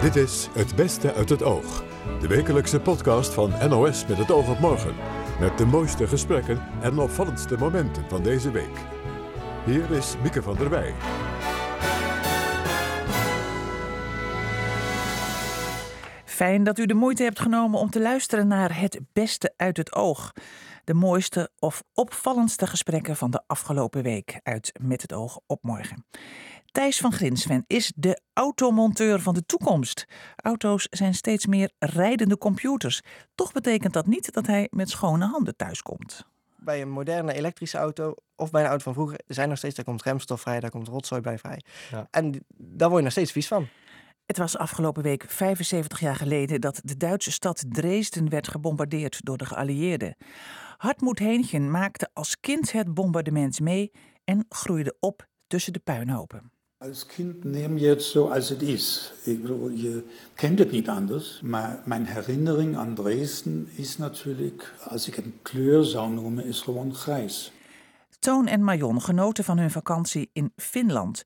Dit is Het Beste uit het Oog. De wekelijkse podcast van NOS met het oog op morgen. Met de mooiste gesprekken en opvallendste momenten van deze week. Hier is Mieke van der Wij. Fijn dat u de moeite hebt genomen om te luisteren naar Het Beste uit het Oog. De mooiste of opvallendste gesprekken van de afgelopen week uit Met het Oog op Morgen. Thijs van Grinsven is de automonteur van de toekomst. Auto's zijn steeds meer rijdende computers. Toch betekent dat niet dat hij met schone handen thuiskomt. Bij een moderne elektrische auto of bij een auto van vroeger zijn nog steeds, daar komt remstof vrij, daar komt rotzooi bij vrij. Ja. En daar word je nog steeds vies van. Het was afgelopen week 75 jaar geleden dat de Duitse stad Dresden werd gebombardeerd door de geallieerden. Hartmoed Heenchen maakte als kind het bombardement mee en groeide op tussen de puinhopen. Als Kind neem je het zo als het is. Je kent het niet anders. Maar mijn herinnering aan Dresden is natuurlijk, als ik een kleur zou noemen, is gewoon grijs. Toon en Marion genoten van hun vakantie in Finland.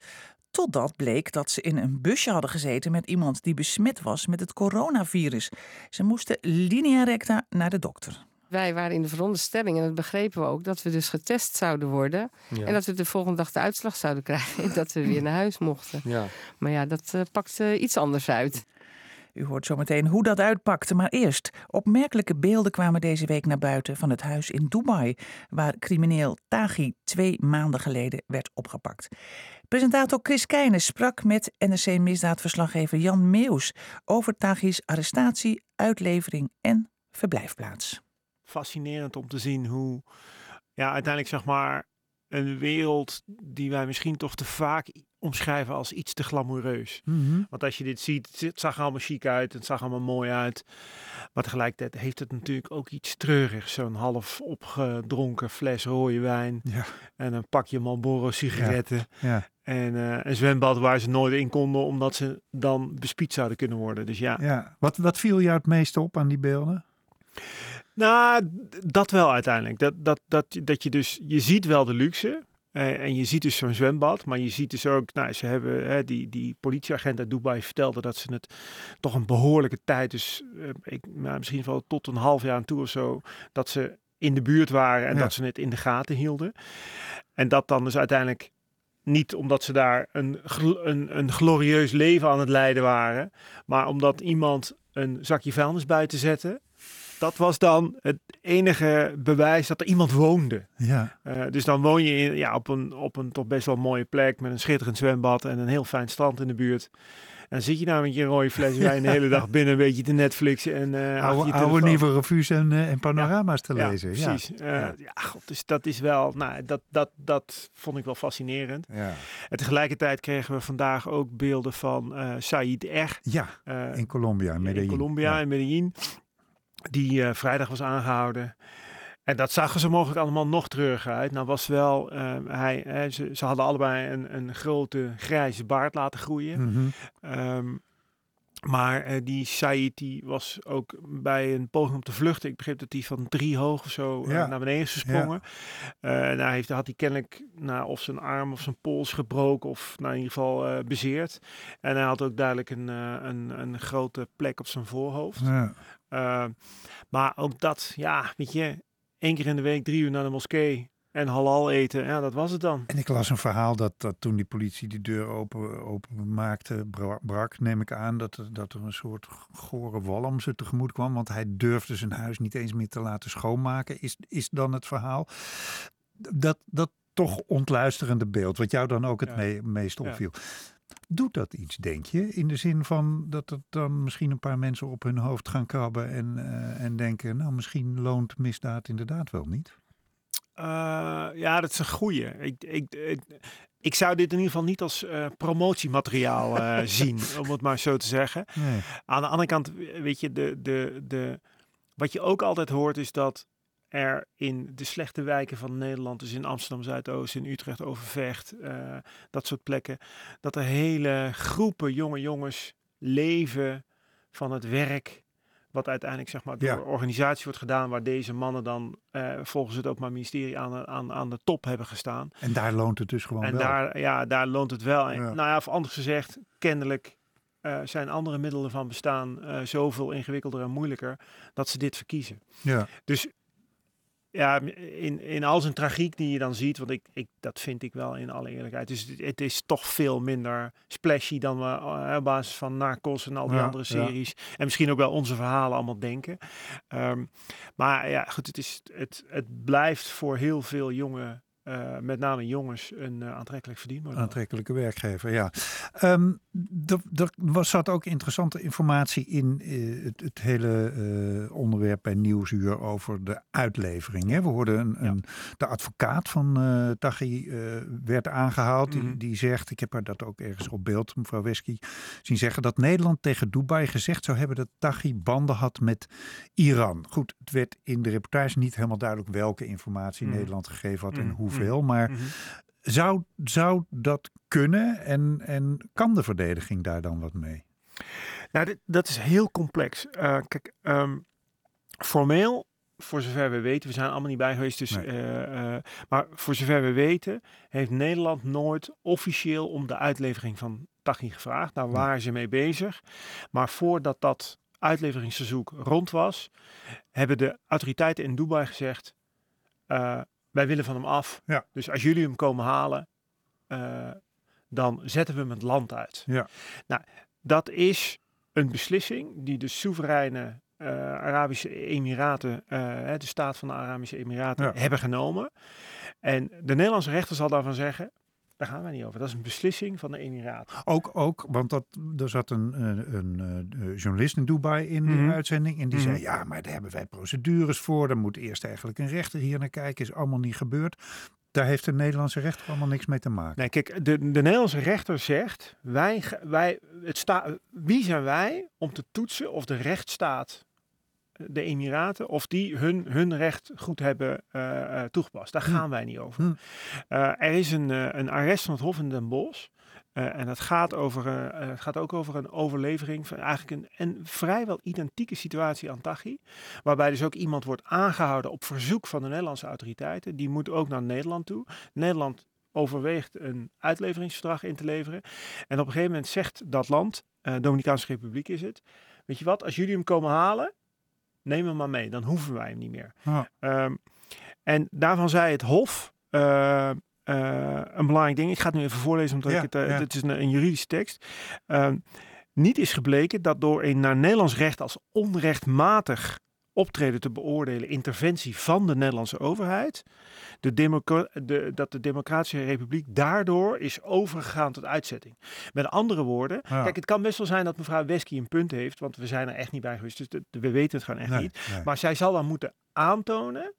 Totdat bleek dat ze in een busje hadden gezeten met iemand die besmet was met het coronavirus. Ze moesten linea recta naar de dokter. Wij waren in de veronderstelling, en dat begrepen we ook, dat we dus getest zouden worden. Ja. En dat we de volgende dag de uitslag zouden krijgen. En dat we weer naar huis mochten. Ja. Maar ja, dat eh, pakte iets anders uit. U hoort zometeen hoe dat uitpakte, maar eerst. Opmerkelijke beelden kwamen deze week naar buiten van het huis in Dubai, waar crimineel Taghi twee maanden geleden werd opgepakt. Presentator Chris Keijnen sprak met NRC-misdaadverslaggever Jan Meeuws over Taghi's arrestatie, uitlevering en verblijfplaats. Fascinerend om te zien hoe ja, uiteindelijk zeg maar een wereld die wij misschien toch te vaak omschrijven als iets te glamoureus. Want als je dit ziet, het zag allemaal chic uit, het zag allemaal mooi uit. Maar tegelijkertijd heeft het natuurlijk ook iets treurigs. Zo'n half opgedronken fles rode wijn Ja. en een pakje Marlboro sigaretten. Ja. En eh, een zwembad waar ze nooit in konden omdat ze dan bespied zouden kunnen worden. Dus ja, Ja. Wat, wat viel jou het meest op aan die beelden? Nou, dat wel uiteindelijk. Dat, dat, dat, dat je dus, je ziet wel de luxe. eh, en je ziet dus zo'n zwembad, maar je ziet dus ook, nou, ze hebben, hè, die, die politieagent uit Dubai vertelde dat ze het toch een behoorlijke tijd, dus eh, ik, nou, misschien wel tot een half jaar aan toe of zo, dat ze in de buurt waren en Ja. dat ze het in de gaten hielden. En dat dan dus uiteindelijk niet omdat ze daar een, een, een glorieus leven aan het leiden waren, maar omdat iemand een zakje vuilnis buiten zette. Dat was dan het enige bewijs dat er iemand woonde. Ja. Eh, dus dan woon je in, ja, op, een, op een toch best wel mooie plek met een schitterend zwembad en een heel fijn strand in de buurt. En dan zit je nou met je rode fles wijn de hele dag binnen een beetje te Netflixen en achter Oude, je oude nieuwe revues en, eh, en panorama's te lezen. Ja, precies. Eh, Ja. ja. god, dus dat is wel, nou, dat, dat, dat vond ik wel fascinerend. Ja. En tegelijkertijd kregen we vandaag ook beelden van Said R. ja, in Colombia, in Medellin. in Colombia, in Medellin, die eh, vrijdag was aangehouden. En dat zag er zo mogelijk allemaal nog treuriger uit. Nou was wel, eh, hij, hè, ze, ze hadden allebei een, een grote grijze baard laten groeien. Mhm. Ehm, maar eh, die Said die was ook bij een poging om te vluchten. Ik begreep dat hij van drie hoog of zo eh, Ja. naar beneden is gesprongen. Eh nou heeft, had hij kennelijk nou, of zijn arm of zijn pols gebroken of nou, in ieder geval bezeerd. En hij had ook duidelijk een, een, een grote plek op zijn voorhoofd. Ja. Eh, maar ook dat, ja, weet je, één keer in de week drie uur naar de moskee en halal eten, ja, dat was het dan. En ik las een verhaal dat, dat toen die politie die deur open, open maakte, bra- brak, neem ik aan, dat er, dat er een soort gore walm ze tegemoet kwam. Want hij durfde zijn huis niet eens meer te laten schoonmaken, is, is dan het verhaal. Dat, dat toch ontluisterende beeld, wat jou dan ook het Ja. me- meest Ja. Doet dat iets, denk je? In de zin van dat er dan misschien een paar mensen op hun hoofd gaan krabben en, eh, en denken, nou misschien loont misdaad inderdaad wel niet. Eh, ja, dat is een goeie. Ik, ik, ik, ik zou dit in ieder geval niet als eh, promotiemateriaal zien, om het maar zo te zeggen. Nee. Aan de andere kant, weet je, de, de, de, wat je ook altijd hoort is dat er in de slechte wijken van Nederland, dus in Amsterdam Zuidoost, in Utrecht, Overvecht, eh, dat soort plekken, dat er hele groepen jonge jongens leven van het werk. Wat uiteindelijk zeg maar door Ja. organisatie wordt gedaan, waar deze mannen dan eh, volgens het Openbaar Ministerie aan de, aan, aan de top hebben gestaan. En daar loont het dus gewoon En wel. daar, ja, daar loont het wel. En, Ja. Nou ja, of anders gezegd, kennelijk eh, zijn andere middelen van bestaan eh, zoveel ingewikkelder en moeilijker dat ze dit verkiezen. Ja. Dus ja, in, in al zijn tragiek die je dan ziet, want ik, ik, dat vind ik wel in alle eerlijkheid. Dus het, het is toch veel minder splashy dan we eh, op basis van Narcos en al die Ja, andere ja. series. En misschien ook wel onze verhalen allemaal denken. Ehm, maar ja, goed, het, is, het, het blijft voor heel veel jonge, eh, met name jongens, een eh, aantrekkelijk verdienmodel. Aantrekkelijke werkgever, ja. Ehm, er, was, zat ook interessante informatie in eh, het, het hele onderwerp bij Nieuwsuur over de uitlevering. Hè? We hoorden een, een, de advocaat van Taghi werd aangehaald. Mhm. die, die zegt, ik heb haar dat ook ergens op beeld, mevrouw Wesky, zien zeggen dat Nederland tegen Dubai gezegd zou hebben dat Taghi banden had met Iran. Goed, het werd in de reportage niet helemaal duidelijk welke informatie Mhm. Nederland gegeven had en Mhm. hoeveel, maar Mhm. zou, zou dat kunnen en, en kan de verdediging daar dan wat mee? Nou, dit, dat is heel complex. Eh, kijk, ehm, formeel, voor zover we weten, we zijn allemaal niet bij geweest, dus, Nee. eh, eh, maar voor zover we weten, heeft Nederland nooit officieel om de uitlevering van Taghi gevraagd. Nou, waren ze mee bezig. Maar voordat dat uitleveringsverzoek rond was, hebben de autoriteiten in Dubai gezegd: wij willen van hem af. Ja. Dus als jullie hem komen halen, eh, dan zetten we hem het land uit. Ja. Nou, dat is een beslissing die de soevereine eh, Arabische Emiraten, eh, de staat van de Arabische Emiraten, Ja. hebben genomen. En de Nederlandse rechter zal daarvan zeggen, daar gaan wij niet over. Dat is een beslissing van de Emiraten. Ook, ook want dat, er zat een, een, een, eh, journalist in Dubai in die Mhm. uitzending. En die Mhm. zei, ja, maar daar hebben wij procedures voor. Dan moet eerst eigenlijk een rechter hier naar kijken. Is allemaal niet gebeurd. Daar heeft de Nederlandse rechter allemaal niks mee te maken. Nee, kijk, de, de Nederlandse rechter zegt, wij, wij, het sta, wie zijn wij om te toetsen of de rechtsstaat, de Emiraten, of die hun, hun recht goed hebben eh, eh, toegepast. Daar Hm. gaan wij niet over. Hm. Eh, er is een, een arrest van het Hof in Den Bosch. en het gaat, over, eh, het gaat ook over een overlevering van eigenlijk een, een vrijwel identieke situatie aan Taghi. Waarbij dus ook iemand wordt aangehouden op verzoek van de Nederlandse autoriteiten. Die moet ook naar Nederland toe. Nederland overweegt een uitleveringsverdrag in te leveren. En op een gegeven moment zegt dat land, eh Dominicaanse Republiek is het. Weet je wat, als jullie hem komen halen, neem hem maar mee. Dan hoeven wij hem niet meer. Ja. Ehm, en daarvan zei het Hof eh, eh, een belangrijk ding. Ik ga het nu even voorlezen, omdat Ja, ik het, eh, ja. het is een, een juridische tekst. Ehm, niet is gebleken dat door een naar Nederlands recht als onrechtmatig optreden te beoordelen interventie van de Nederlandse overheid, de de, dat de Democratische Republiek daardoor is overgegaan tot uitzetting. Met andere woorden, Ja. kijk, het kan best wel zijn dat mevrouw Wesky een punt heeft, want we zijn er echt niet bij geweest, dus de- de- we weten het gewoon echt Nee, niet. nee. Maar zij zal dan moeten aantonen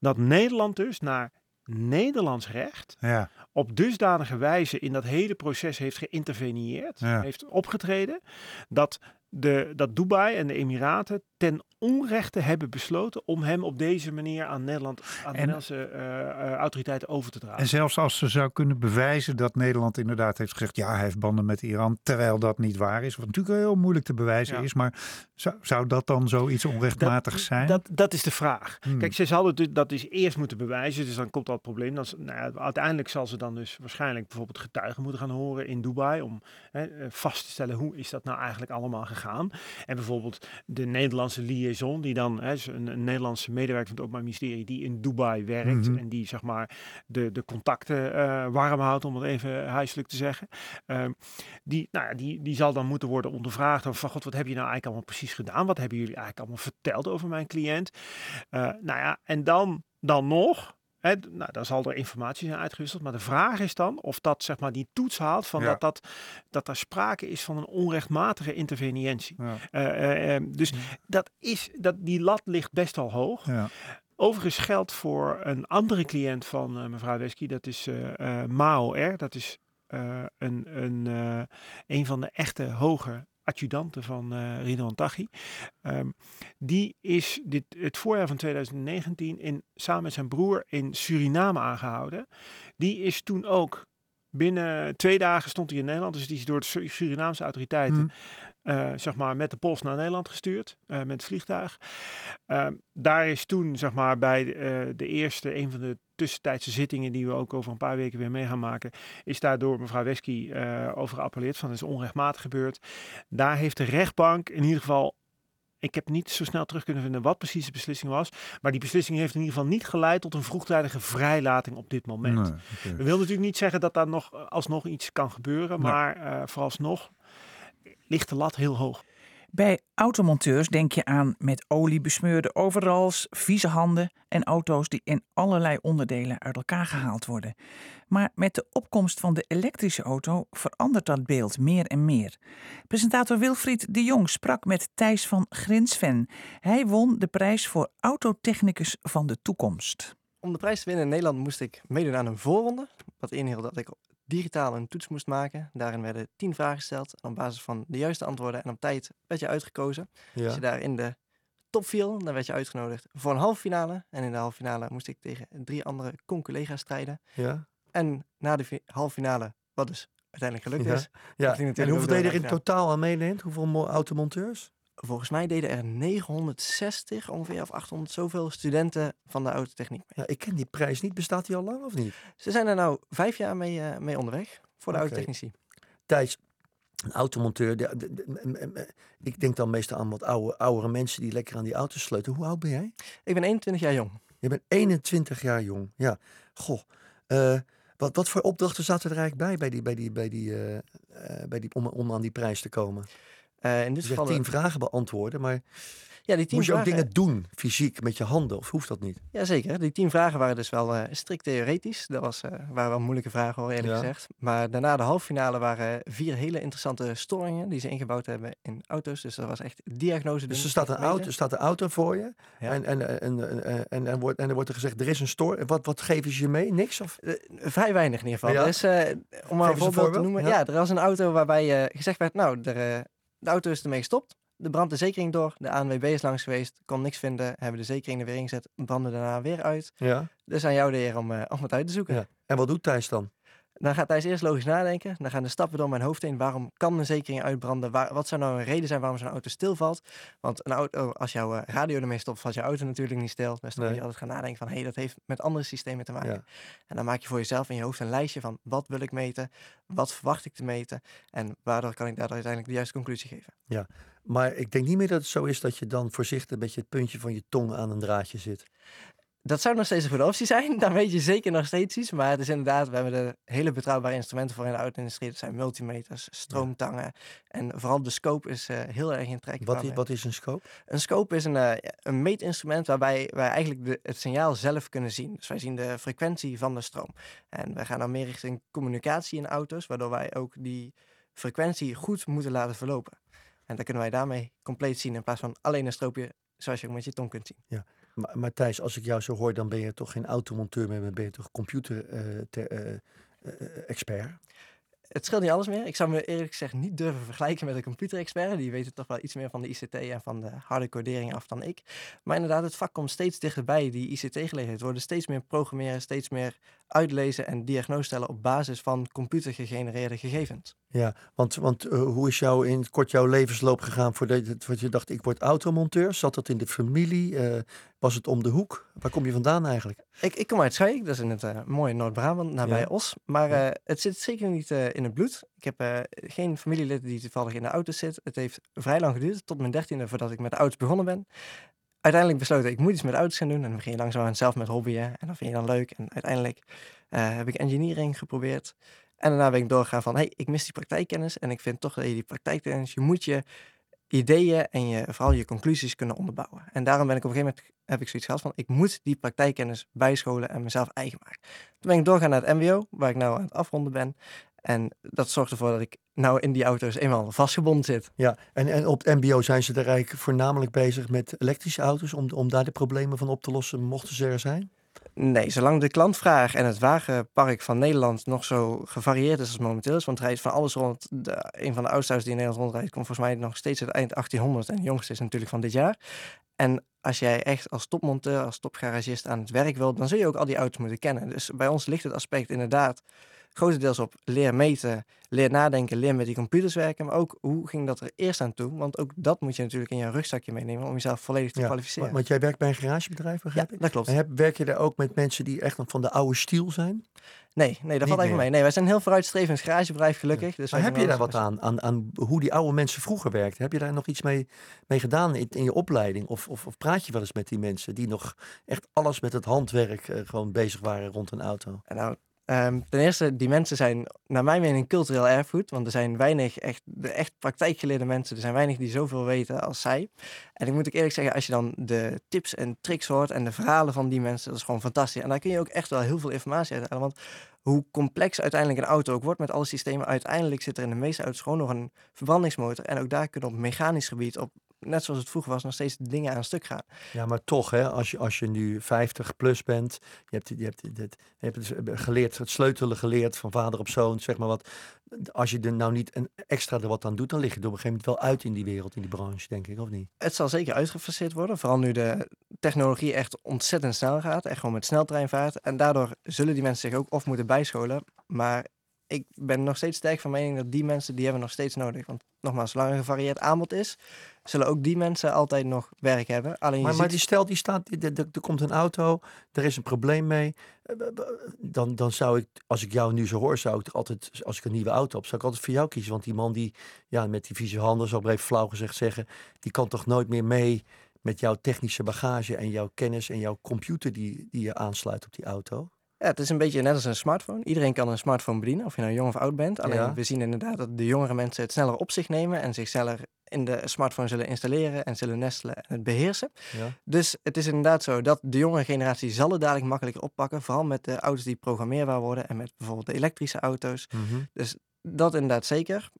dat Nederland dus naar Nederlands recht ja, op dusdanige wijze in dat hele proces heeft geïnterveneerd, Ja. heeft opgetreden, dat, de, dat Dubai en de Emiraten ten onrechte hebben besloten om hem op deze manier aan Nederland, aan de Nederlandse eh, eh, autoriteiten over te dragen. En zelfs als ze zou kunnen bewijzen dat Nederland inderdaad heeft gezegd... ja, hij heeft banden met Iran, terwijl dat niet waar is. Wat natuurlijk heel moeilijk te bewijzen Ja. is. Maar zou, zou dat dan zoiets onrechtmatigs zijn? Dat, dat is de vraag. Hmm. Kijk, ze dus- dat dus eerst moeten bewijzen. Dus dan komt dat probleem. Dan, nou ja, uiteindelijk zal ze dan dus waarschijnlijk bijvoorbeeld getuigen moeten gaan horen in Dubai. Om hè, eh, vast te stellen hoe is dat nou eigenlijk allemaal gegaan. En bijvoorbeeld de Nederlandse die dan hè, is een, een Nederlandse medewerker van het Openbaar Ministerie die in Dubai werkt. Mhm. En die zeg maar de, de contacten eh, warm houdt, om het even huiselijk te zeggen. Ehm, die, nou ja, die, die zal dan moeten worden ondervraagd over van god, wat heb je nou eigenlijk allemaal precies gedaan? Wat hebben jullie eigenlijk allemaal verteld over mijn cliënt? Eh, nou ja, en dan, dan nog, d- nou, dan zal er informatie zijn uitgewisseld. Maar de vraag is dan of dat zeg maar die toets haalt van Ja. dat, dat, dat er sprake is van een onrechtmatige interveniëntie. Ja. Eh, eh, eh, dus dat is, dat, die lat ligt best wel hoog. Ja. Overigens geldt voor een andere cliënt van mevrouw Wesky, dat is Mao R. Dat is een, een, een van de echte hoge adjudanten van eh Ridwan Taghi. Ehm, die is dit, het voorjaar van 2019 in, samen met zijn broer in Suriname aangehouden. Die is toen ook binnen twee dagen stond hij in Nederland. Dus die is door de Su- Surinaamse autoriteiten Hm. eh, zeg maar met de post naar Nederland gestuurd, eh, met het vliegtuig. Ehm, daar is toen zeg maar bij de, de eerste, een van de tussentijdse zittingen die we ook over een paar weken weer mee gaan maken, is daar door mevrouw Wesky uh, over geappelleerd van het is onrechtmatig gebeurd. Daar heeft de rechtbank in ieder geval ik heb niet zo snel terug kunnen vinden wat precies de beslissing was. Maar die beslissing heeft in ieder geval niet geleid tot een vroegtijdige vrijlating op dit moment. Nee, okay. We willen natuurlijk niet zeggen dat daar nog alsnog iets kan gebeuren. Maar uh, vooralsnog ligt de lat heel hoog. Bij automonteurs denk je aan met olie besmeurde overals, vieze handen en auto's die in allerlei onderdelen uit elkaar gehaald worden. Maar met de opkomst van de elektrische auto verandert dat beeld meer en meer. Presentator Wilfried de Jong sprak met Thijs van Grinsven. Hij won de prijs voor autotechnicus van de toekomst. Om de prijs te winnen in Nederland moest ik meedoen aan een voorronde. Wat inhield dat ik digitaal een toets moest maken. Daarin werden tien vragen gesteld. En op basis van de juiste antwoorden en op tijd werd je uitgekozen. Ja. Als je daar in de top viel, dan werd je uitgenodigd voor een halve finale. En in de halve finale moest ik tegen drie andere con-collega's strijden. Ja. En na de halve finale, wat dus uiteindelijk gelukt is. Ja. En hoeveel deed er in totaal aan meedeed? Hoeveel automonteurs? Volgens mij deden er 960 ongeveer of 800 zoveel studenten van de autotechniek mee. Ja, ik ken die prijs niet. Bestaat die al lang of niet? Ze zijn er nou vijf jaar mee, uh, mee onderweg voor de okay. autotechnici. Thijs, een automonteur. De, de, de, ik denk dan meestal aan wat oude, oudere mensen die lekker aan die auto's sleutelen. Hoe oud ben jij? Ik ben 21 jaar jong. Je bent 21 jaar jong, ja. Goh, uh, wat, wat voor opdrachten zaten er eigenlijk bij, bij die, bij die, bij die, uh, bij die, om, om aan die prijs te komen? Uh, in dit geval tien vragen beantwoorden, maar ja, die tien moet je vragen... ook dingen doen, fysiek, met je handen, of hoeft dat niet? Jazeker, die tien vragen waren dus wel uh, strikt theoretisch. Dat was, uh, waren wel moeilijke vragen hoor, eerlijk ja. gezegd. Maar daarna de halve finale waren vier hele interessante storingen die ze ingebouwd hebben in auto's. Dus dat was echt diagnose. Dus er staat een, auto, er staat een auto voor je ja. en, en, en, en, en, en, wordt, en er wordt er gezegd, er is een storing. Wat, wat geven ze je mee? Niks? Of? vrij weinig in ieder geval. Ja. Dus, om maar een voorbeeld te noemen. Ja. er was een auto waarbij gezegd werd, nou, er... De auto is ermee gestopt. De brand de zekering door. De ANWB is langs geweest. Kon niks vinden. Hebben de zekering er weer ingezet. Brandde daarna weer uit. Ja. Dus aan jou de eer om, uh, om het uit te zoeken. Ja. En wat doet Thijs dan? Dan gaat Thijs eerst logisch nadenken. Dan gaan de stappen door mijn hoofd heen. Waarom kan een zekering uitbranden? Waar, wat zou nou een reden zijn waarom zo'n auto stilvalt? Want een auto, als jouw radio ermee stopt, valt je auto natuurlijk niet stil. Dus dan nee. moet je altijd gaan nadenken van... hé, hey, dat heeft met andere systemen te maken. Ja. En dan maak je voor jezelf in je hoofd een lijstje van... wat wil ik meten? Wat verwacht ik te meten? En waardoor kan ik daar uiteindelijk de juiste conclusie geven? Ja, maar ik denk niet meer dat het zo is dat je dan voorzichtig... een beetje het puntje van je tong aan een draadje zit. Dat zou nog steeds een goede optie zijn. Dan weet je zeker nog steeds iets. Maar het is inderdaad, we hebben er hele betrouwbare instrumenten voor in de auto-industrie. Dat zijn multimeters, stroomtangen. En vooral de scope is uh, heel erg in trek. Wat is, wat is een scope? Een scope is een, uh, een meetinstrument waarbij wij eigenlijk de, het signaal zelf kunnen zien. Dus wij zien de frequentie van de stroom. En wij gaan dan meer richting communicatie in auto's. Waardoor wij ook die frequentie goed moeten laten verlopen. En dan kunnen wij daarmee compleet zien in plaats van alleen een stroopje zoals je ook met je tong kunt zien. Ja, maar, maar Thijs, als ik jou zo hoor, dan ben je toch geen automonteur meer, ben je toch computer-expert? Uh, het scheelt niet alles meer. Ik zou me eerlijk gezegd niet durven vergelijken met een computerexpert. Die weten toch wel iets meer van de ICT en van de harde codering af dan ik. Maar inderdaad, het vak komt steeds dichterbij. Die ICT-gelegenheid worden steeds meer programmeren, steeds meer uitlezen en diagnose stellen op basis van computergegenereerde gegevens. Ja, want, want uh, hoe is jou in kort jouw levensloop gegaan voordat je dacht ik word automonteur? Zat dat in de familie? Uh, was het om de hoek? Waar kom je vandaan eigenlijk? Ik, ik kom uit Schaik, dat is in het uh, mooie Noord-Brabant, nabij ja. Os. Maar ja. het zit zeker niet in het bloed. Ik heb geen familielid die toevallig in de auto zit. Het heeft vrij lang geduurd, tot mijn dertiende, voordat ik met de auto's begonnen ben uiteindelijk besloten, ik moet iets met auto's gaan doen. En dan begin je langzaam zelf met hobbyen. En dat vind je dan leuk. En uiteindelijk heb ik engineering geprobeerd. En daarna ben ik doorgegaan van, hey, ik mis die praktijkkennis. En ik vind toch dat je die praktijkkennis, je moet je ideeën en je, vooral je conclusies kunnen onderbouwen. En daarom ben ik op een gegeven moment, heb ik zoiets gehad van, ik moet die praktijkkennis bijscholen en mezelf eigen maken. Toen ben ik doorgaan naar het mbo, waar ik nou aan het afronden ben. En dat zorgt ervoor dat ik nou in die auto's eenmaal vastgebonden zit. Ja, en, en op het MBO zijn ze er eigenlijk voornamelijk bezig met elektrische auto's om, om daar de problemen van op te lossen, mochten ze er zijn? Nee, zolang de klantvraag en het wagenpark van Nederland nog zo gevarieerd is als momenteel is, want rijdt van alles rond. De, een van de oudste auto's die in Nederland rondrijdt, komt volgens mij nog steeds uit eind 1800 en de jongste is natuurlijk van dit jaar. En als jij echt als topmonteur, als topgaragist aan het werk wilt, dan zul je ook al die auto's moeten kennen. Dus bij ons ligt het aspect inderdaad grotendeels op leer meten, leer nadenken, leer met die computers werken. Maar ook hoe ging dat er eerst aan toe? Want ook dat moet je natuurlijk in je rugzakje meenemen om jezelf volledig te kwalificeren. Want jij werkt bij een garagebedrijf, begrijp ja, ik? dat klopt. En heb, werk je daar ook met mensen die echt nog van de oude stiel zijn? Nee, nee dat valt eigenlijk mee. Nee, wij zijn een heel vooruitstrevend garagebedrijf, gelukkig. Dus maar heb je daar wat aan, aan, aan hoe die oude mensen vroeger werkten? Heb je daar nog iets mee, mee gedaan in, in je opleiding? Of, of, of, praat je wel eens met die mensen die nog echt alles met het handwerk uh, gewoon bezig waren rond een auto? Nou, Um, ten eerste, die mensen zijn naar mijn mening cultureel erfgoed. Want er zijn weinig echt, de echt praktijkgeleerde mensen. Er zijn weinig die zoveel weten als zij. En ik moet ook eerlijk zeggen, als je dan de tips en tricks hoort en de verhalen van die mensen, dat is gewoon fantastisch. En daar kun je ook echt wel heel veel informatie uit halen. Want hoe complex uiteindelijk een auto ook wordt met alle systemen, uiteindelijk zit er in de meeste auto's gewoon nog een verbrandingsmotor. En ook daar kunnen op mechanisch gebied, op net zoals het vroeger was, nog steeds dingen aan stuk gaan. Ja, maar toch, hè, als, je, als je nu 50 plus bent, je hebt, je hebt, je hebt het geleerd, het sleutelen geleerd van vader op zoon, zeg maar wat. Als je er nou niet een extra er wat aan doet, dan lig je er op een gegeven moment wel uit in die wereld, in die branche, denk ik, of niet? Het zal zeker uitgefaseerd worden, vooral nu de technologie echt ontzettend snel gaat, echt gewoon met sneltreinvaart. En daardoor zullen die mensen zich ook of moeten bijscholen, maar ik ben nog steeds sterk van mening dat die mensen, die hebben nog steeds nodig. Want nogmaals, zolang er een gevarieerd aanbod is, zullen ook die mensen altijd nog werk hebben. Alleen maar, die stel, die staat, er komt een auto, er is een probleem mee. Eh, dan, dan zou ik, als ik jou nu zo hoor, zou ik altijd, als ik een nieuwe auto heb, zou ik altijd voor jou kiezen. Want die man die, ja, met die vieze handen, zo even flauw gezegd zeggen, die kan toch nooit meer mee met jouw technische bagage en jouw kennis en jouw computer die, die je aansluit op die auto? Ja, het is een beetje net als een smartphone. Iedereen kan een smartphone bedienen, of je nou jong of oud bent. Alleen we zien inderdaad dat de jongere mensen het sneller op zich nemen en zich sneller in de smartphone zullen installeren en zullen nestelen en het beheersen. Ja. Dus het is inderdaad zo dat de jongere generatie zal het dadelijk makkelijker oppakken. Vooral met de auto's die programmeerbaar worden en met bijvoorbeeld de elektrische auto's. Mhm. Dus dat inderdaad zeker.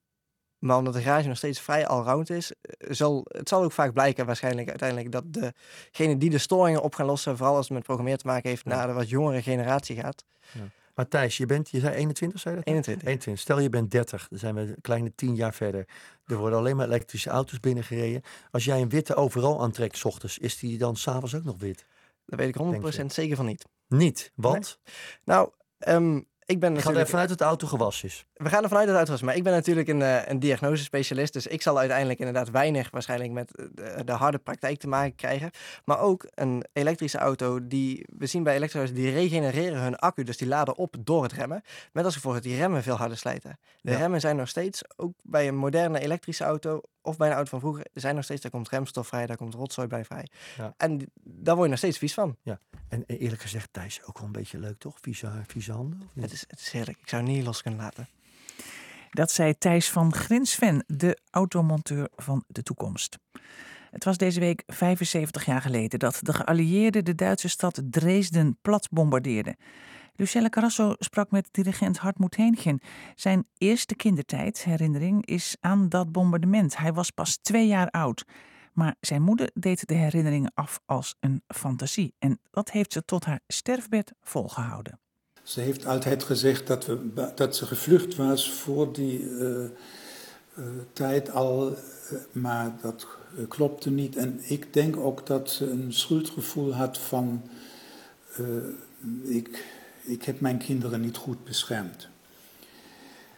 Maar omdat de garage nog steeds vrij allround is, eh, zal, het zal ook vaak blijken waarschijnlijk uiteindelijk dat degene die de storingen op gaan lossen, vooral als het met programmeren te maken heeft, naar de wat jongere generatie gaat. Ja. Maar Thijs, je bent, je zei 21, zei dat? 21. 21. Stel je bent 30, dan zijn we een kleine 10 jaar verder. Er worden alleen maar elektrische auto's binnengereden. Als jij een witte overal aantrekt, s ochtends, is die dan s'avonds ook nog wit? Daar weet ik 100% zeker van niet. Niet? Want? Nou, um, ik ben natuurlijk... er vanuit het auto gewas is. We gaan er vanuit dat het auto maar ik ben natuurlijk een, uh, een diagnosespecialist, dus ik zal uiteindelijk inderdaad weinig waarschijnlijk met de, de, harde praktijk te maken krijgen. Maar ook een elektrische auto, die we zien bij elektrische auto's, die regenereren hun accu, dus die laden op door het remmen, met als gevolg dat die remmen veel harder slijten. De ja. remmen zijn nog steeds, ook bij een moderne elektrische auto, of bij een auto van vroeger, zijn nog steeds, daar komt remstof vrij, daar komt rotzooi bij vrij. Ja. En daar word je nog steeds vies van. Ja, en eerlijk gezegd, Thijs, ook wel een beetje leuk toch? Vieze, vieze handen? Het is, het is heerlijk, ik zou het niet los kunnen laten. Dat zei Thijs van Grinsven, de automonteur van de toekomst. Het was deze week 75 jaar geleden dat de geallieerden de Duitse stad Dresden plat bombardeerden. Lucelle Carrasso sprak met dirigent Hartmut Heengen. Zijn eerste kindertijd, herinnering, is aan dat bombardement. Hij was pas twee jaar oud. Maar zijn moeder deed de herinneringen af als een fantasie. En dat heeft ze tot haar sterfbed volgehouden. Ze heeft altijd gezegd dat, we, dat ze gevlucht was voor die uh, uh, tijd al, uh, maar dat klopte niet. En ik denk ook dat ze een schuldgevoel had van, ik, ik heb mijn kinderen niet goed beschermd.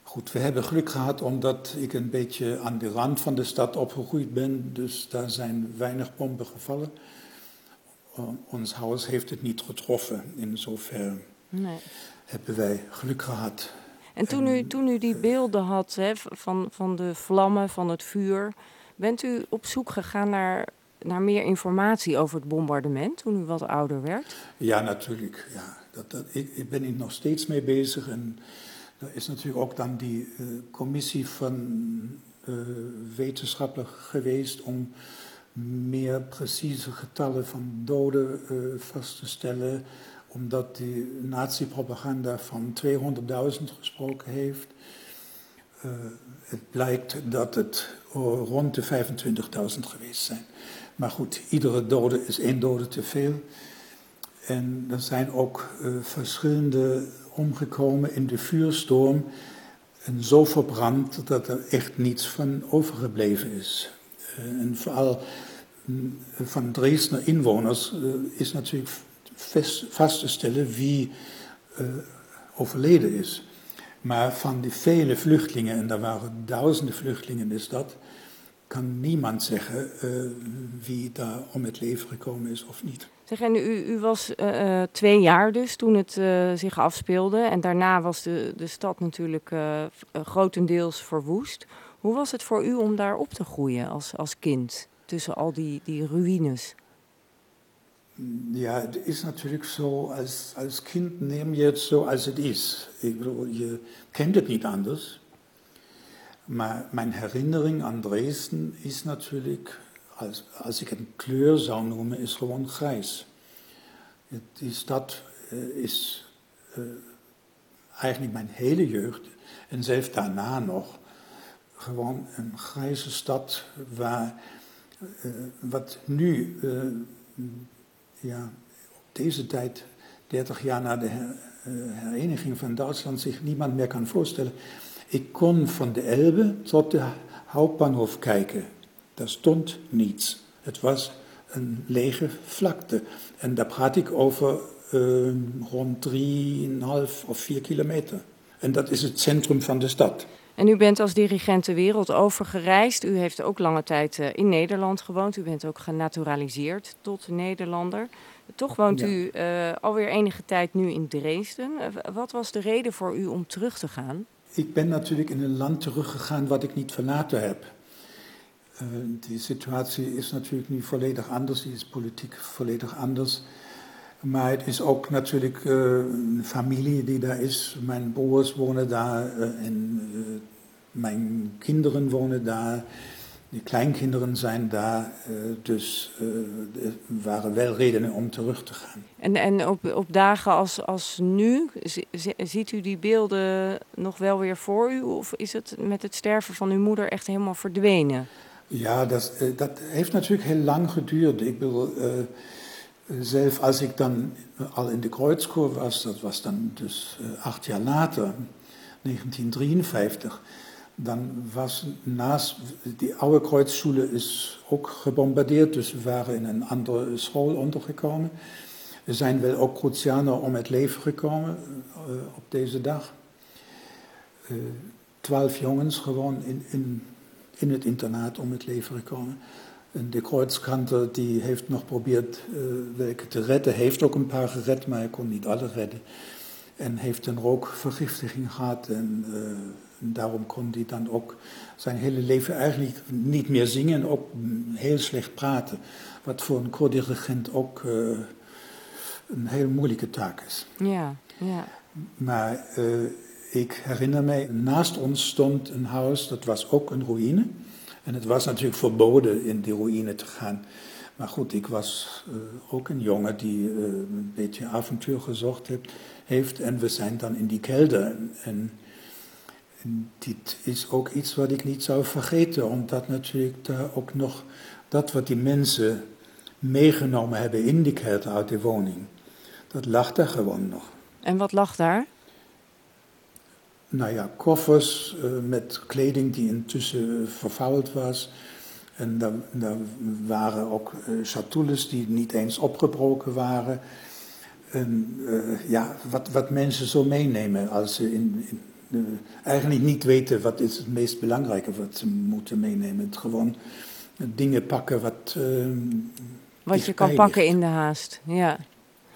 Goed, we hebben geluk gehad omdat ik een beetje aan de rand van de stad opgegroeid ben, dus daar zijn weinig bommen gevallen. ons huis heeft het niet getroffen, in zover Nee. hebben wij geluk gehad. En toen u, toen u die beelden had hè, van, van de vlammen, van het vuur, bent u op zoek gegaan naar, naar meer informatie over het bombardement toen u wat ouder werd? Ja, natuurlijk. Ja. Dat, ik, ik ben hier nog steeds mee bezig. En er is natuurlijk ook dan die uh, commissie van uh, wetenschappers geweest om meer precieze getallen van doden uh, vast te stellen omdat die nazi-propaganda van 200.000 gesproken heeft. Het blijkt dat het rond de 25.000 geweest zijn. Maar goed, iedere dode is één dode te veel. En er zijn ook uh, verschillende omgekomen in de vuurstorm. En zo verbrand dat er echt niets van overgebleven is. Uh, en vooral van Dresdner inwoners is natuurlijk vast te stellen wie overleden is. Maar van die vele vluchtelingen, en daar waren duizenden vluchtelingen in de stad, kan niemand zeggen wie daar om het leven gekomen is of niet. Zeg, en u, u was uh, twee jaar dus toen het uh, zich afspeelde. En daarna was de, de stad natuurlijk grotendeels verwoest. Hoe was het voor u om daar op te groeien als, als kind? Tussen al die, die ruïnes? Ja, het is natuurlijk zo, als, als kind neem je het zo als het is. Je kent het niet anders. Maar mijn herinnering aan Dresden is natuurlijk, als, als ik een kleur zou noemen, is gewoon grijs. Die stad is uh, eigenlijk mijn hele jeugd en zelfs daarna nog gewoon een grijze stad waar uh, wat nu ja, op deze tijd, 30 jaar na de her, hereniging van Duitsland, zich niemand meer kan voorstellen. Ik kon van de Elbe tot de Hauptbahnhof kijken. Daar stond niets. Het was een lege vlakte. En daar praat ik over uh, rond 3,5 of 4 kilometer. En dat is het centrum van de stad. En u bent als dirigent de wereld over gereisd. U heeft ook lange tijd uh, in Nederland gewoond. U bent ook genaturaliseerd tot Nederlander. Toch woont ja. u uh, alweer enige tijd nu in Dresden. Uh, wat was de reden voor u om terug te gaan? Ik ben natuurlijk in een land teruggegaan wat ik niet verlaten heb. Uh, die situatie is natuurlijk nu volledig anders, die is politiek volledig anders. Maar het is ook natuurlijk uh, een familie die daar is. Mijn broers wonen daar en mijn kinderen wonen daar. De kleinkinderen zijn daar, dus er waren wel redenen om terug te gaan. En, en op, op dagen als, als nu, ziet u die beelden nog wel weer voor u? Of is het met het sterven van uw moeder echt helemaal verdwenen? Ja, dat, dat heeft natuurlijk heel lang geduurd. Ik bedoel, uh, zelf als ik dan al in de Kreuzkur was, dat was dan dus uh, acht jaar later, 1953, dan was naast, die oude Kreuzschule is ook gebombardeerd, dus we waren in een andere school ondergekomen. Er zijn wel ook Crucianer om het leven gekomen op deze dag. Twaalf jongens gewoon in, in, in het internaat om het leven gekomen. En de Kreuzkanter die heeft nog geprobeerd uh, welke te redden. Heeft ook een paar gered, maar hij kon niet alle redden. En heeft een rookvergiftiging gehad. En, en daarom kon hij dan ook zijn hele leven eigenlijk niet meer zingen. En ook heel slecht praten. Wat voor een koordirigent ook een heel moeilijke taak is. Ja, ja. Maar ik herinner mij, naast ons stond een huis, dat was ook een ruïne. En het was natuurlijk verboden in die ruïne te gaan. Maar goed, ik was uh, ook een jongen die uh, een beetje avontuur gezocht heeft, heeft. En we zijn dan in die kelder. En, en dit is ook iets wat ik niet zou vergeten, omdat natuurlijk daar ook nog dat wat die mensen meegenomen hebben in die kelder uit de woning dat lag daar gewoon nog. En wat lag daar? Nou ja, koffers uh, met kleding die intussen vervuild was. En daar, daar waren ook uh, chatoules die niet eens opgebroken waren. En uh, ja, wat, wat mensen zo meenemen als ze in, in, eigenlijk niet weten wat is het meest belangrijke wat ze moeten meenemen. Het gewoon dingen pakken wat. wat je kan pakken in de haast, ja.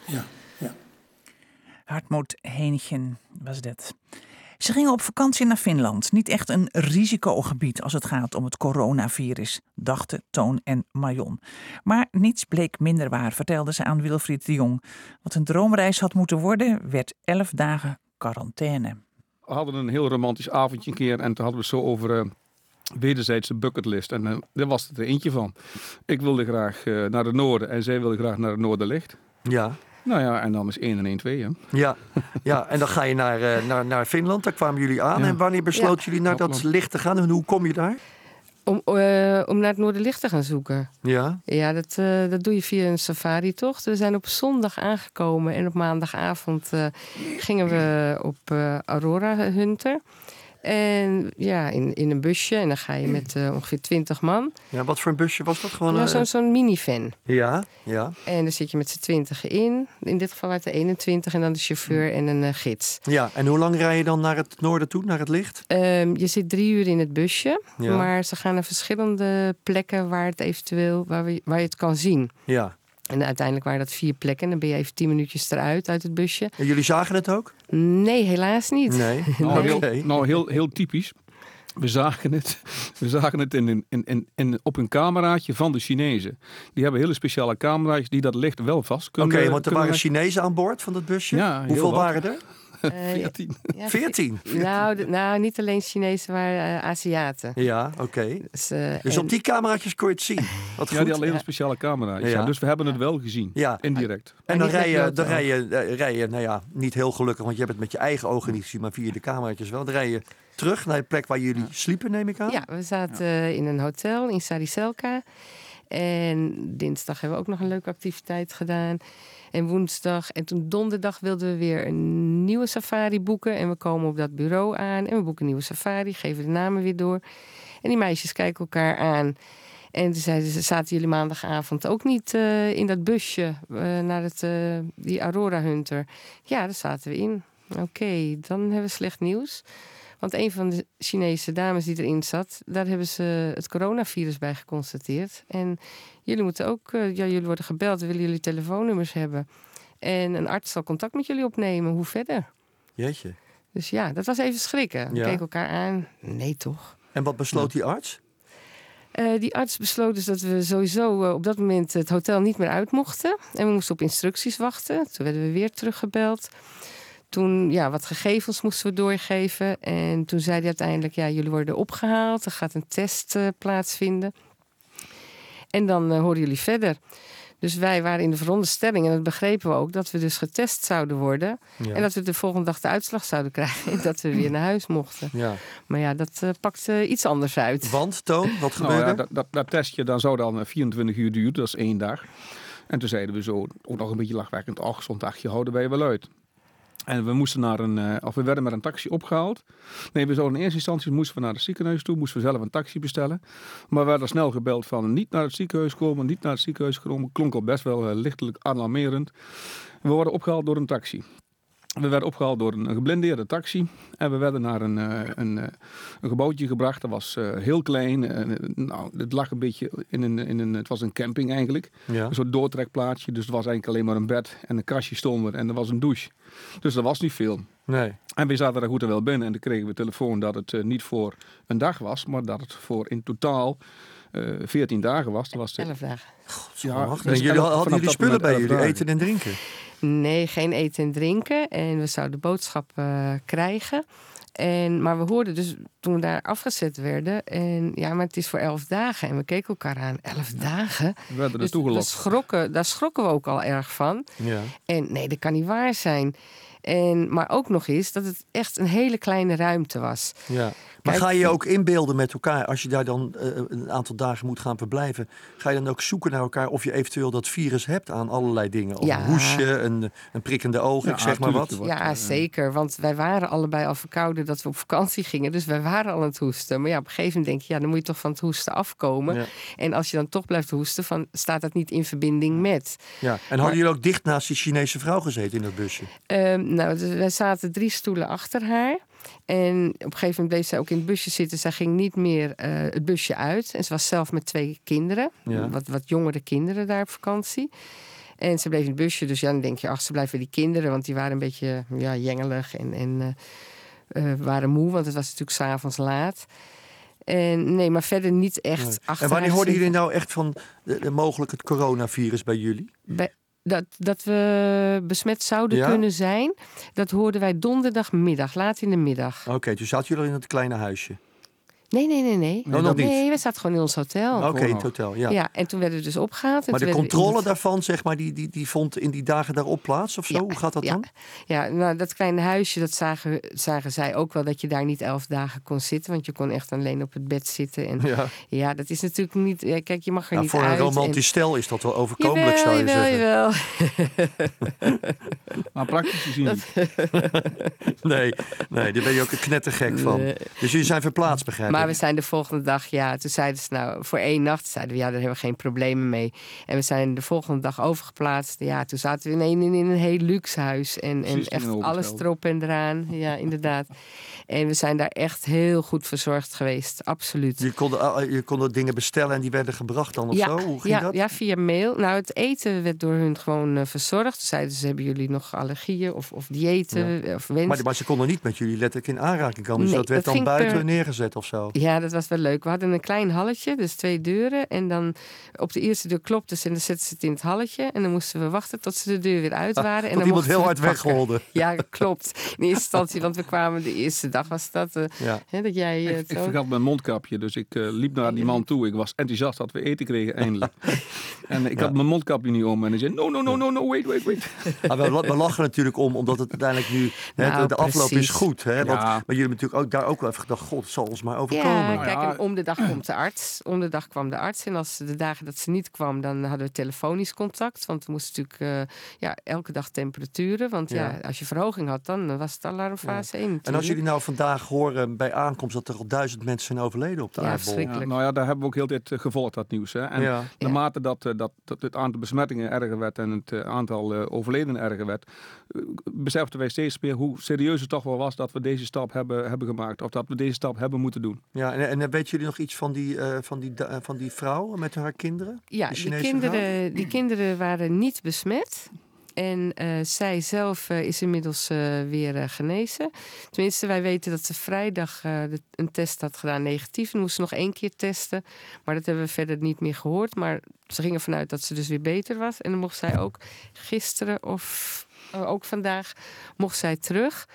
Ja. Hartmoed Heenchen was dit. Ze gingen op vakantie naar Finland. Niet echt een risicogebied als het gaat om het coronavirus, dachten Toon en Marion. Maar niets bleek minder waar, vertelde ze aan Wilfried de Jong. Wat een droomreis had moeten worden, werd elf dagen quarantaine. We hadden een heel romantisch avondje een keer en toen hadden we zo over... Uh wederzijdse bucketlist. En uh, daar was het er eentje van. Ik wilde graag uh, naar het noorden en zij wilde graag naar het noorderlicht. Ja. Nou ja, en dan is 1 en 1 2, hè? Ja, ja en dan ga je naar, uh, naar, naar Finland. Daar kwamen jullie aan. Ja. En wanneer besloten ja. jullie naar dat licht te gaan? En hoe kom je daar? Om, uh, om naar het Noorderlicht te gaan zoeken. Ja? Ja, dat, uh, dat doe je via een safari, toch? We zijn op zondag aangekomen en op maandagavond gingen we op Aurora Hunter. En ja, in, in een busje. En dan ga je met uh, ongeveer 20 man. Ja, wat voor een busje was dat? Gewoon ja, een... zo'n zo'n minivan. Ja, ja. En dan zit je met z'n 20 in. In dit geval uit de 21 en dan de chauffeur en een uh, gids. Ja, en hoe lang rij je dan naar het noorden toe, naar het licht? Um, je zit drie uur in het busje. Ja. Maar ze gaan naar verschillende plekken waar, het eventueel, waar, we, waar je het kan zien. Ja. En uiteindelijk waren dat vier plekken. En dan ben je even tien minuutjes eruit uit het busje. En jullie zagen het ook? Nee, helaas niet. Nee. Nou, heel, nou, heel, heel typisch. We zagen het, we zagen het in, in, in, in, op een cameraatje van de Chinezen. Die hebben hele speciale camera's die dat licht wel vast kunnen. Oké, okay, want er waren Chinezen aan boord van dat busje? Ja, Hoeveel waren er? Uh, 14. Ja, 14? Nou, nou, niet alleen Chinezen, maar uh, Aziaten. Ja, oké. Okay. Dus, uh, dus op die cameraatjes kon je het zien? Wat ja, goed. die alleen een speciale camera's. Ja. ja. Dus we hebben het wel gezien, ja. indirect. En dan rij je, dan rij je, rij je, nou ja, niet heel gelukkig, want je hebt het met je eigen ogen niet gezien, maar via de cameraatjes wel. Dan rij je terug naar de plek waar jullie sliepen, neem ik aan? Ja, we zaten in een hotel in Sariselka. En dinsdag hebben we ook nog een leuke activiteit gedaan. En woensdag en toen donderdag wilden we weer een nieuwe safari boeken. En we komen op dat bureau aan en we boeken een nieuwe safari, geven de namen weer door. En die meisjes kijken elkaar aan. En toen zeiden ze, zaten jullie maandagavond ook niet uh, in dat busje uh, naar het, uh, die Aurora Hunter? Ja, daar zaten we in. Oké, dan hebben we slecht nieuws. Want een van de Chinese dames die erin zat, daar hebben ze het coronavirus bij geconstateerd. En jullie moeten ook, uh, ja, jullie worden gebeld, willen jullie telefoonnummers hebben. En een arts zal contact met jullie opnemen. Hoe verder? Jeetje. Dus ja, dat was even schrikken. We Ja. keken elkaar aan. Nee, toch? En wat besloot die arts? Eh, die arts besloot dus dat we sowieso eh, op dat moment het hotel niet meer uit mochten. En we moesten op instructies wachten. Toen werden we weer teruggebeld. Toen, ja, wat gegevens moesten we doorgeven. En toen zei hij uiteindelijk, ja, jullie worden opgehaald. Er gaat een test eh, plaatsvinden. En dan eh, horen jullie verder. Dus wij waren in de veronderstelling, en dat begrepen we ook, dat we dus getest zouden worden. Ja. En dat we de volgende dag de uitslag zouden krijgen. En dat we weer naar huis mochten. Ja. Maar ja, dat eh, pakte iets anders uit. Want, Toon, wat Nou gebeurde? ja, dat, dat, dat testje dan zou dan eh, 24 uur duren, dat is één dag. En toen zeiden we zo, ook nog een beetje lachwekkend, ach, zo'n dagje houden wij wel uit. En we moesten naar een, eh, of we werden met een taxi opgehaald. Nee, we zouden in eerste instantie moesten we naar het ziekenhuis toe, moesten we zelf een taxi bestellen. Maar we werden snel gebeld van niet naar het ziekenhuis komen, niet naar het ziekenhuis komen. Klonk al best wel eh, lichtelijk alarmerend. We worden opgehaald door een taxi. We werden opgehaald door een, geblindeerde taxi. En we werden naar een, eh, een, eh, een gebouwtje gebracht. Dat was eh, heel klein. Nou, het lag een beetje in een, in een... Het was een camping eigenlijk. Ja. Een soort doortrekplaatsje. Dus het was eigenlijk alleen maar een bed. En een kastje stond er. En er was een douche. Dus er was niet veel. Nee. En we zaten daar goed en wel binnen. En toen kregen we telefoon dat het niet voor een dag was. Maar dat het voor in totaal eh 14 dagen was. Dat was de, Elf dagen. ja, Wacht, dus en jullie hadden jullie spullen bij jullie, eten en drinken? Nee, geen eten en drinken. En we zouden boodschap eh, krijgen. En, maar we hoorden dus toen we daar afgezet werden. En ja, maar het is voor elf dagen. En we keken elkaar aan. Elf dagen? We werden er Dus toegelokt. we schrokken, daar schrokken we ook al erg van. Ja. En nee, dat kan niet waar zijn. En, maar ook nog eens dat het echt een hele kleine ruimte was. ja. Maar Kijk, ga je je ook inbeelden met elkaar, als je daar dan eh, een aantal dagen moet gaan verblijven, ga je dan ook zoeken naar elkaar of je eventueel dat virus hebt aan allerlei dingen? Of Ja. een hoesje, een, een prikkende oog, Ja, ik zeg maar wat. wordt, Ja, eh, zeker. Want wij waren allebei al verkouden dat we op vakantie gingen. Dus wij waren al aan het hoesten. Maar ja, op een gegeven moment denk je, ja, dan moet je toch van het hoesten afkomen. Ja. En als je dan toch blijft hoesten, van, staat dat niet in verbinding met. Ja. En hadden jullie ook dicht naast die Chinese vrouw gezeten in dat busje? Ehm, nou, dus wij zaten drie stoelen achter haar. En op een gegeven moment bleef zij ook in het busje zitten. Zij ging niet meer eh, het busje uit. En ze was zelf met twee kinderen. Ja. Wat, wat jongere kinderen daar op vakantie. En ze bleef in het busje. Dus ja, dan denk je, ach, ze blijven die kinderen. Want die waren een beetje ja, jengelig en, en eh, eh, waren moe. Want het was natuurlijk s'avonds laat. En nee, maar verder niet echt Nee. achter En wanneer hoorden jullie nou echt van de, de- mogelijk het coronavirus bij jullie? Bij- dat, dat we besmet zouden Ja? kunnen zijn, dat hoorden wij donderdagmiddag, laat in de middag. Oké, toen zaten jullie in het kleine huisje. Nee, nee, nee, nee. Oh, nog niet? Nee, we zaten gewoon in ons hotel. Oké, in het hotel, ja. Ja, en toen werden we dus opgehaald. en Maar de controle het- daarvan, zeg maar, die, die, die vond in die dagen daarop plaats of zo? Ja, Hoe gaat dat ja. dan? Ja, nou, dat kleine huisje, dat zagen, zagen zij ook wel dat je daar niet elf dagen kon zitten. Want je kon echt alleen op het bed zitten. En Ja. ja, dat is natuurlijk niet... Ja, kijk, je mag er Nou, niet voor uit. een en- romantisch stel is dat wel overkomelijk, Jawel, zou je jawel, zeggen. jawel. Maar praktisch gezien niet. Nee, nee, daar ben je ook een knettergek van. Nee. Dus jullie zijn verplaatst, begrijp Maar we zijn de volgende dag, ja, toen zeiden ze nou, voor één nacht zeiden we, ja, daar hebben we geen problemen mee. En we zijn de volgende dag overgeplaatst. Ja, toen zaten we in een, in een heel luxe huis. En, en echt alles erop en eraan. Ja, inderdaad. En we zijn daar echt heel goed verzorgd geweest, absoluut. Je kon, ah, je kon dingen bestellen en die werden gebracht dan of ja, zo? Hoe ging ja, dat? ja, via mail. Nou, het eten werd door hun gewoon eh, verzorgd. Toen zeiden ze, hebben jullie nog allergieën of, of diëten of wens? Maar, maar ze konden niet met jullie letterlijk in aanraking komen. Dus dat werd dat dan buiten per- neergezet of zo. Ja, dat was wel leuk. We hadden een klein halletje, dus twee deuren. En dan op de eerste deur klopte ze en dan zetten ze het in het halletje. En dan moesten we wachten tot ze de deur weer uit waren. en Tot dan iemand heel we hard wegholde. Ja, klopt. In eerste instantie, want we kwamen de eerste dag was dat. eh, Ja. hè, dat jij eh, Ik, het ik vergat mijn mondkapje, dus ik eh, liep naar die man toe. Ik was enthousiast dat we eten kregen, eindelijk. en ik had mijn mondkapje niet om en hij zei, no, no, no, no, no, wait, wait, wait. Maar we, we lachen natuurlijk om, omdat het uiteindelijk nu... hè, Nou, de, de afloop is goed. Hè? Want, Ja. Maar jullie hebben natuurlijk ook, daar ook wel even gedacht... God, het zal ons maar overkomen. Ja, Nou kijk, en om de dag komt de arts. Om de dag kwam de arts. En als de dagen dat ze niet kwam, dan hadden we telefonisch contact. Want we moesten natuurlijk eh, ja, elke dag temperaturen. Want ja. Ja. als je verhoging had, dan was het alarmfase 1 En als jullie nou vandaag horen bij aankomst... dat er al duizend mensen zijn overleden op de Ja, aardbol. nou ja, daar hebben we ook heel dit eh, gevolgd, dat nieuws. Hè. En Ja. naarmate dat, eh, dat, dat het aantal besmettingen erger werd en het aantal eh, overledenen erger werd, beseften wij steeds meer hoe serieus het toch wel was dat we deze stap hebben, hebben gemaakt. Of dat we deze stap hebben moeten doen. Ja, en, en weten jullie nog iets van die, eh, van, die, van die vrouw met haar kinderen? Ja, die kinderen, die kinderen waren niet besmet. En eh, zij zelf eh, is inmiddels weer genezen. Tenminste, wij weten dat ze vrijdag de- een test had gedaan negatief. En moest ze nog één keer testen. Maar dat hebben we verder niet meer gehoord. Maar ze gingen vanuit dat ze dus weer beter was. En dan mocht zij ook gisteren of ook vandaag mocht zij terug.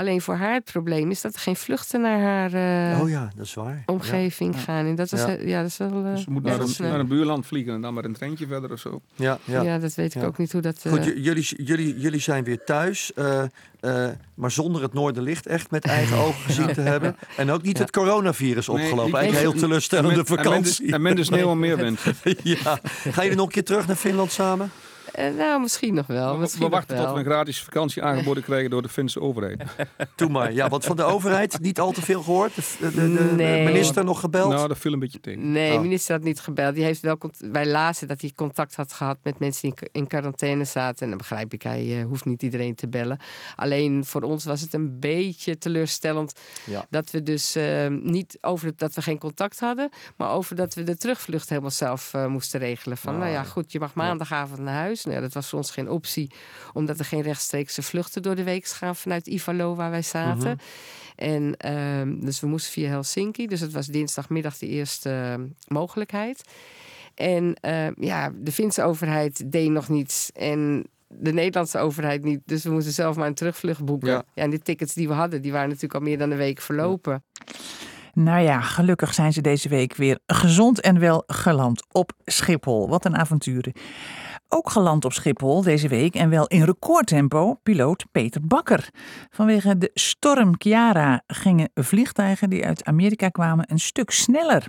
Alleen voor haar het probleem is dat er geen vluchten naar haar eh, Oh ja, dat is waar. omgeving gaan. En dat is, Ja. eh, ja, dat is wel. eh, Dus we moeten ja, naar, een, eh, naar een buurland vliegen en dan met een treintje verder of zo. Ja, ja. ja. dat weet ik Ja. ook niet hoe dat. eh, Goed, j- jullie, jullie, jullie zijn weer thuis, eh, eh, maar zonder het Noorderlicht echt met eigen ogen gezien te hebben. En ook niet Ja. het coronavirus Nee, opgelopen. die- Eigenlijk een heel teleurstellende en vakantie. En minder sneeuw en meer wind. ja. Gaan jullie nog een keer terug naar Finland samen? Eh, nou, misschien nog wel. We- Misschien we nog wachten tot wel. we een gratis vakantie aangeboden krijgen door de Finse overheid. Doe maar. Ja, want van de overheid niet al te veel gehoord. De, de, de- de minister nog gebeld. Nou, dat viel een beetje tegen. Nee, de Oh. minister had niet gebeld. Die heeft wel wij lazen dat hij contact had gehad met mensen die in in quarantaine zaten. En dan begrijp ik, hij eh, hoeft niet iedereen te bellen. Alleen voor ons was het een beetje teleurstellend Ja. dat we dus eh, niet over het, dat we geen contact hadden, maar over dat we de terugvlucht helemaal zelf eh, moesten regelen. Van nou ja, goed, je mag maandagavond naar huis. Nou ja, dat was voor ons geen optie, omdat er geen rechtstreekse vluchten door de week gaan vanuit Ivalo waar wij zaten. En ehm, dus we moesten via Helsinki. Dus het was dinsdagmiddag de eerste eh, mogelijkheid. En ehm, ja, de Finse overheid deed nog niets. En de Nederlandse overheid niet. Dus we moesten zelf maar een terugvlucht boeken. Ja. Ja. en de tickets die we hadden, die waren natuurlijk al meer dan een week verlopen. Nou ja, gelukkig zijn ze deze week weer gezond en wel geland op Schiphol. Wat een avonturen. Ook geland op Schiphol deze week en wel in recordtempo piloot Peter Bakker. Vanwege de storm Chiara gingen vliegtuigen die uit Amerika kwamen een stuk sneller.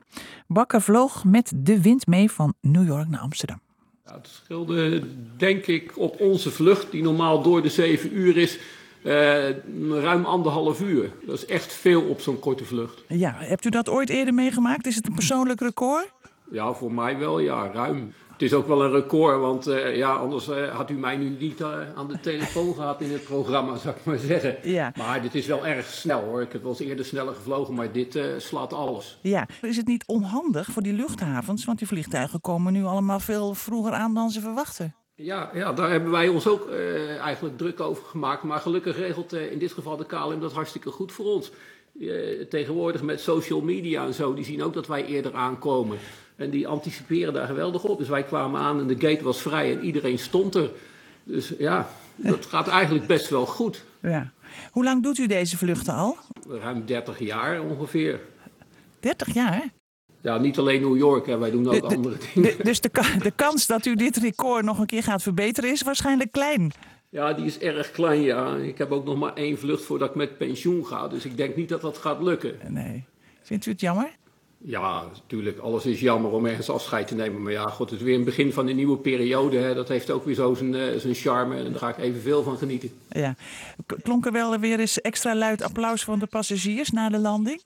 Bakker vloog met de wind mee van New York naar Amsterdam. Ja, het scheelde denk ik op onze vlucht, die normaal door de zeven uur is, eh, ruim anderhalf uur. Dat is echt veel op zo'n korte vlucht. Ja, hebt u dat ooit eerder meegemaakt? Is het een persoonlijk record? Ja, voor mij wel, ja, ruim. Het is ook wel een record, want eh, ja, anders eh, had u mij nu niet eh, aan de telefoon gehad in het programma, zou ik maar zeggen. Ja. Maar dit is wel erg snel hoor. Ik heb wel eens eerder sneller gevlogen, maar dit slaat alles. Ja. Is het niet onhandig voor die luchthavens? Want die vliegtuigen komen nu allemaal veel vroeger aan dan ze verwachten. Ja, ja, daar hebben wij ons ook eigenlijk druk over gemaakt. Maar gelukkig regelt in dit geval de KLM dat hartstikke goed voor ons. Tegenwoordig met social media en zo, die zien ook dat wij eerder aankomen. En die anticiperen daar geweldig op. Dus wij kwamen aan en de gate was vrij en iedereen stond er. Dus ja, dat gaat eigenlijk best wel goed. Ja. Hoe lang doet u deze vluchten al? Ruim 30 jaar ongeveer. 30 jaar? Ja, niet alleen New York, hè. wij doen ook andere dingen. dus de, de kans dat u dit record nog een keer gaat verbeteren is waarschijnlijk klein. Ja, die is erg klein, ja. Ik heb ook nog maar één vlucht voordat ik met pensioen ga. Dus ik denk niet dat dat gaat lukken. Nee. Vindt u het jammer? Ja, natuurlijk. Alles is jammer om ergens afscheid te nemen. Maar ja, god, het is weer een begin van een nieuwe periode. Hè. Dat heeft ook weer zo zijn, zijn charme. En daar ga ik evenveel van genieten. Ja. Klonk er wel weer eens extra luid applaus van de passagiers na de landing?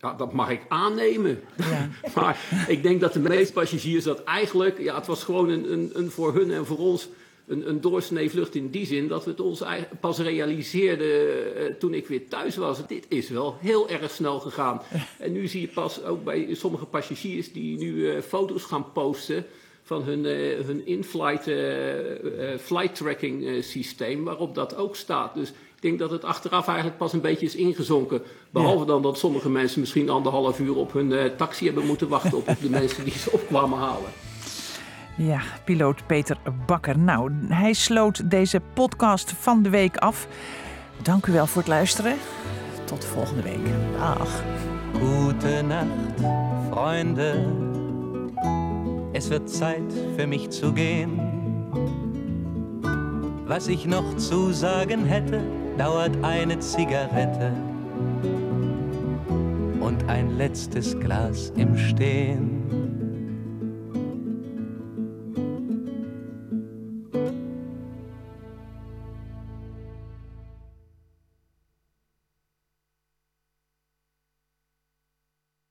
Ja, dat mag ik aannemen. Ja. maar ik denk dat de meeste passagiers dat eigenlijk... Ja, het was gewoon een, een, een voor hun en voor ons een, een doorsnee vlucht in die zin dat we het ons pas realiseerden uh, toen ik weer thuis was. Dit is wel heel erg snel gegaan. En nu zie je pas ook bij sommige passagiers die nu uh, foto's gaan posten van hun, uh, hun in-flight flight tracking systeem, waarop dat ook staat. Dus ik denk dat het achteraf eigenlijk pas een beetje is ingezonken. Behalve dan dat sommige mensen misschien anderhalf uur op hun taxi hebben moeten wachten op de mensen die ze opkwamen halen. Ja, piloot Peter Bakker. Nou, hij sloot deze podcast van de week af. Dank u wel voor het luisteren. Tot volgende week. Dag. Nacht, Freunde. Es wird Zeit für mich zu gehen. Was ich noch zu sagen hätte, dauert eine Zigarette und ein letztes Glas im Stehen.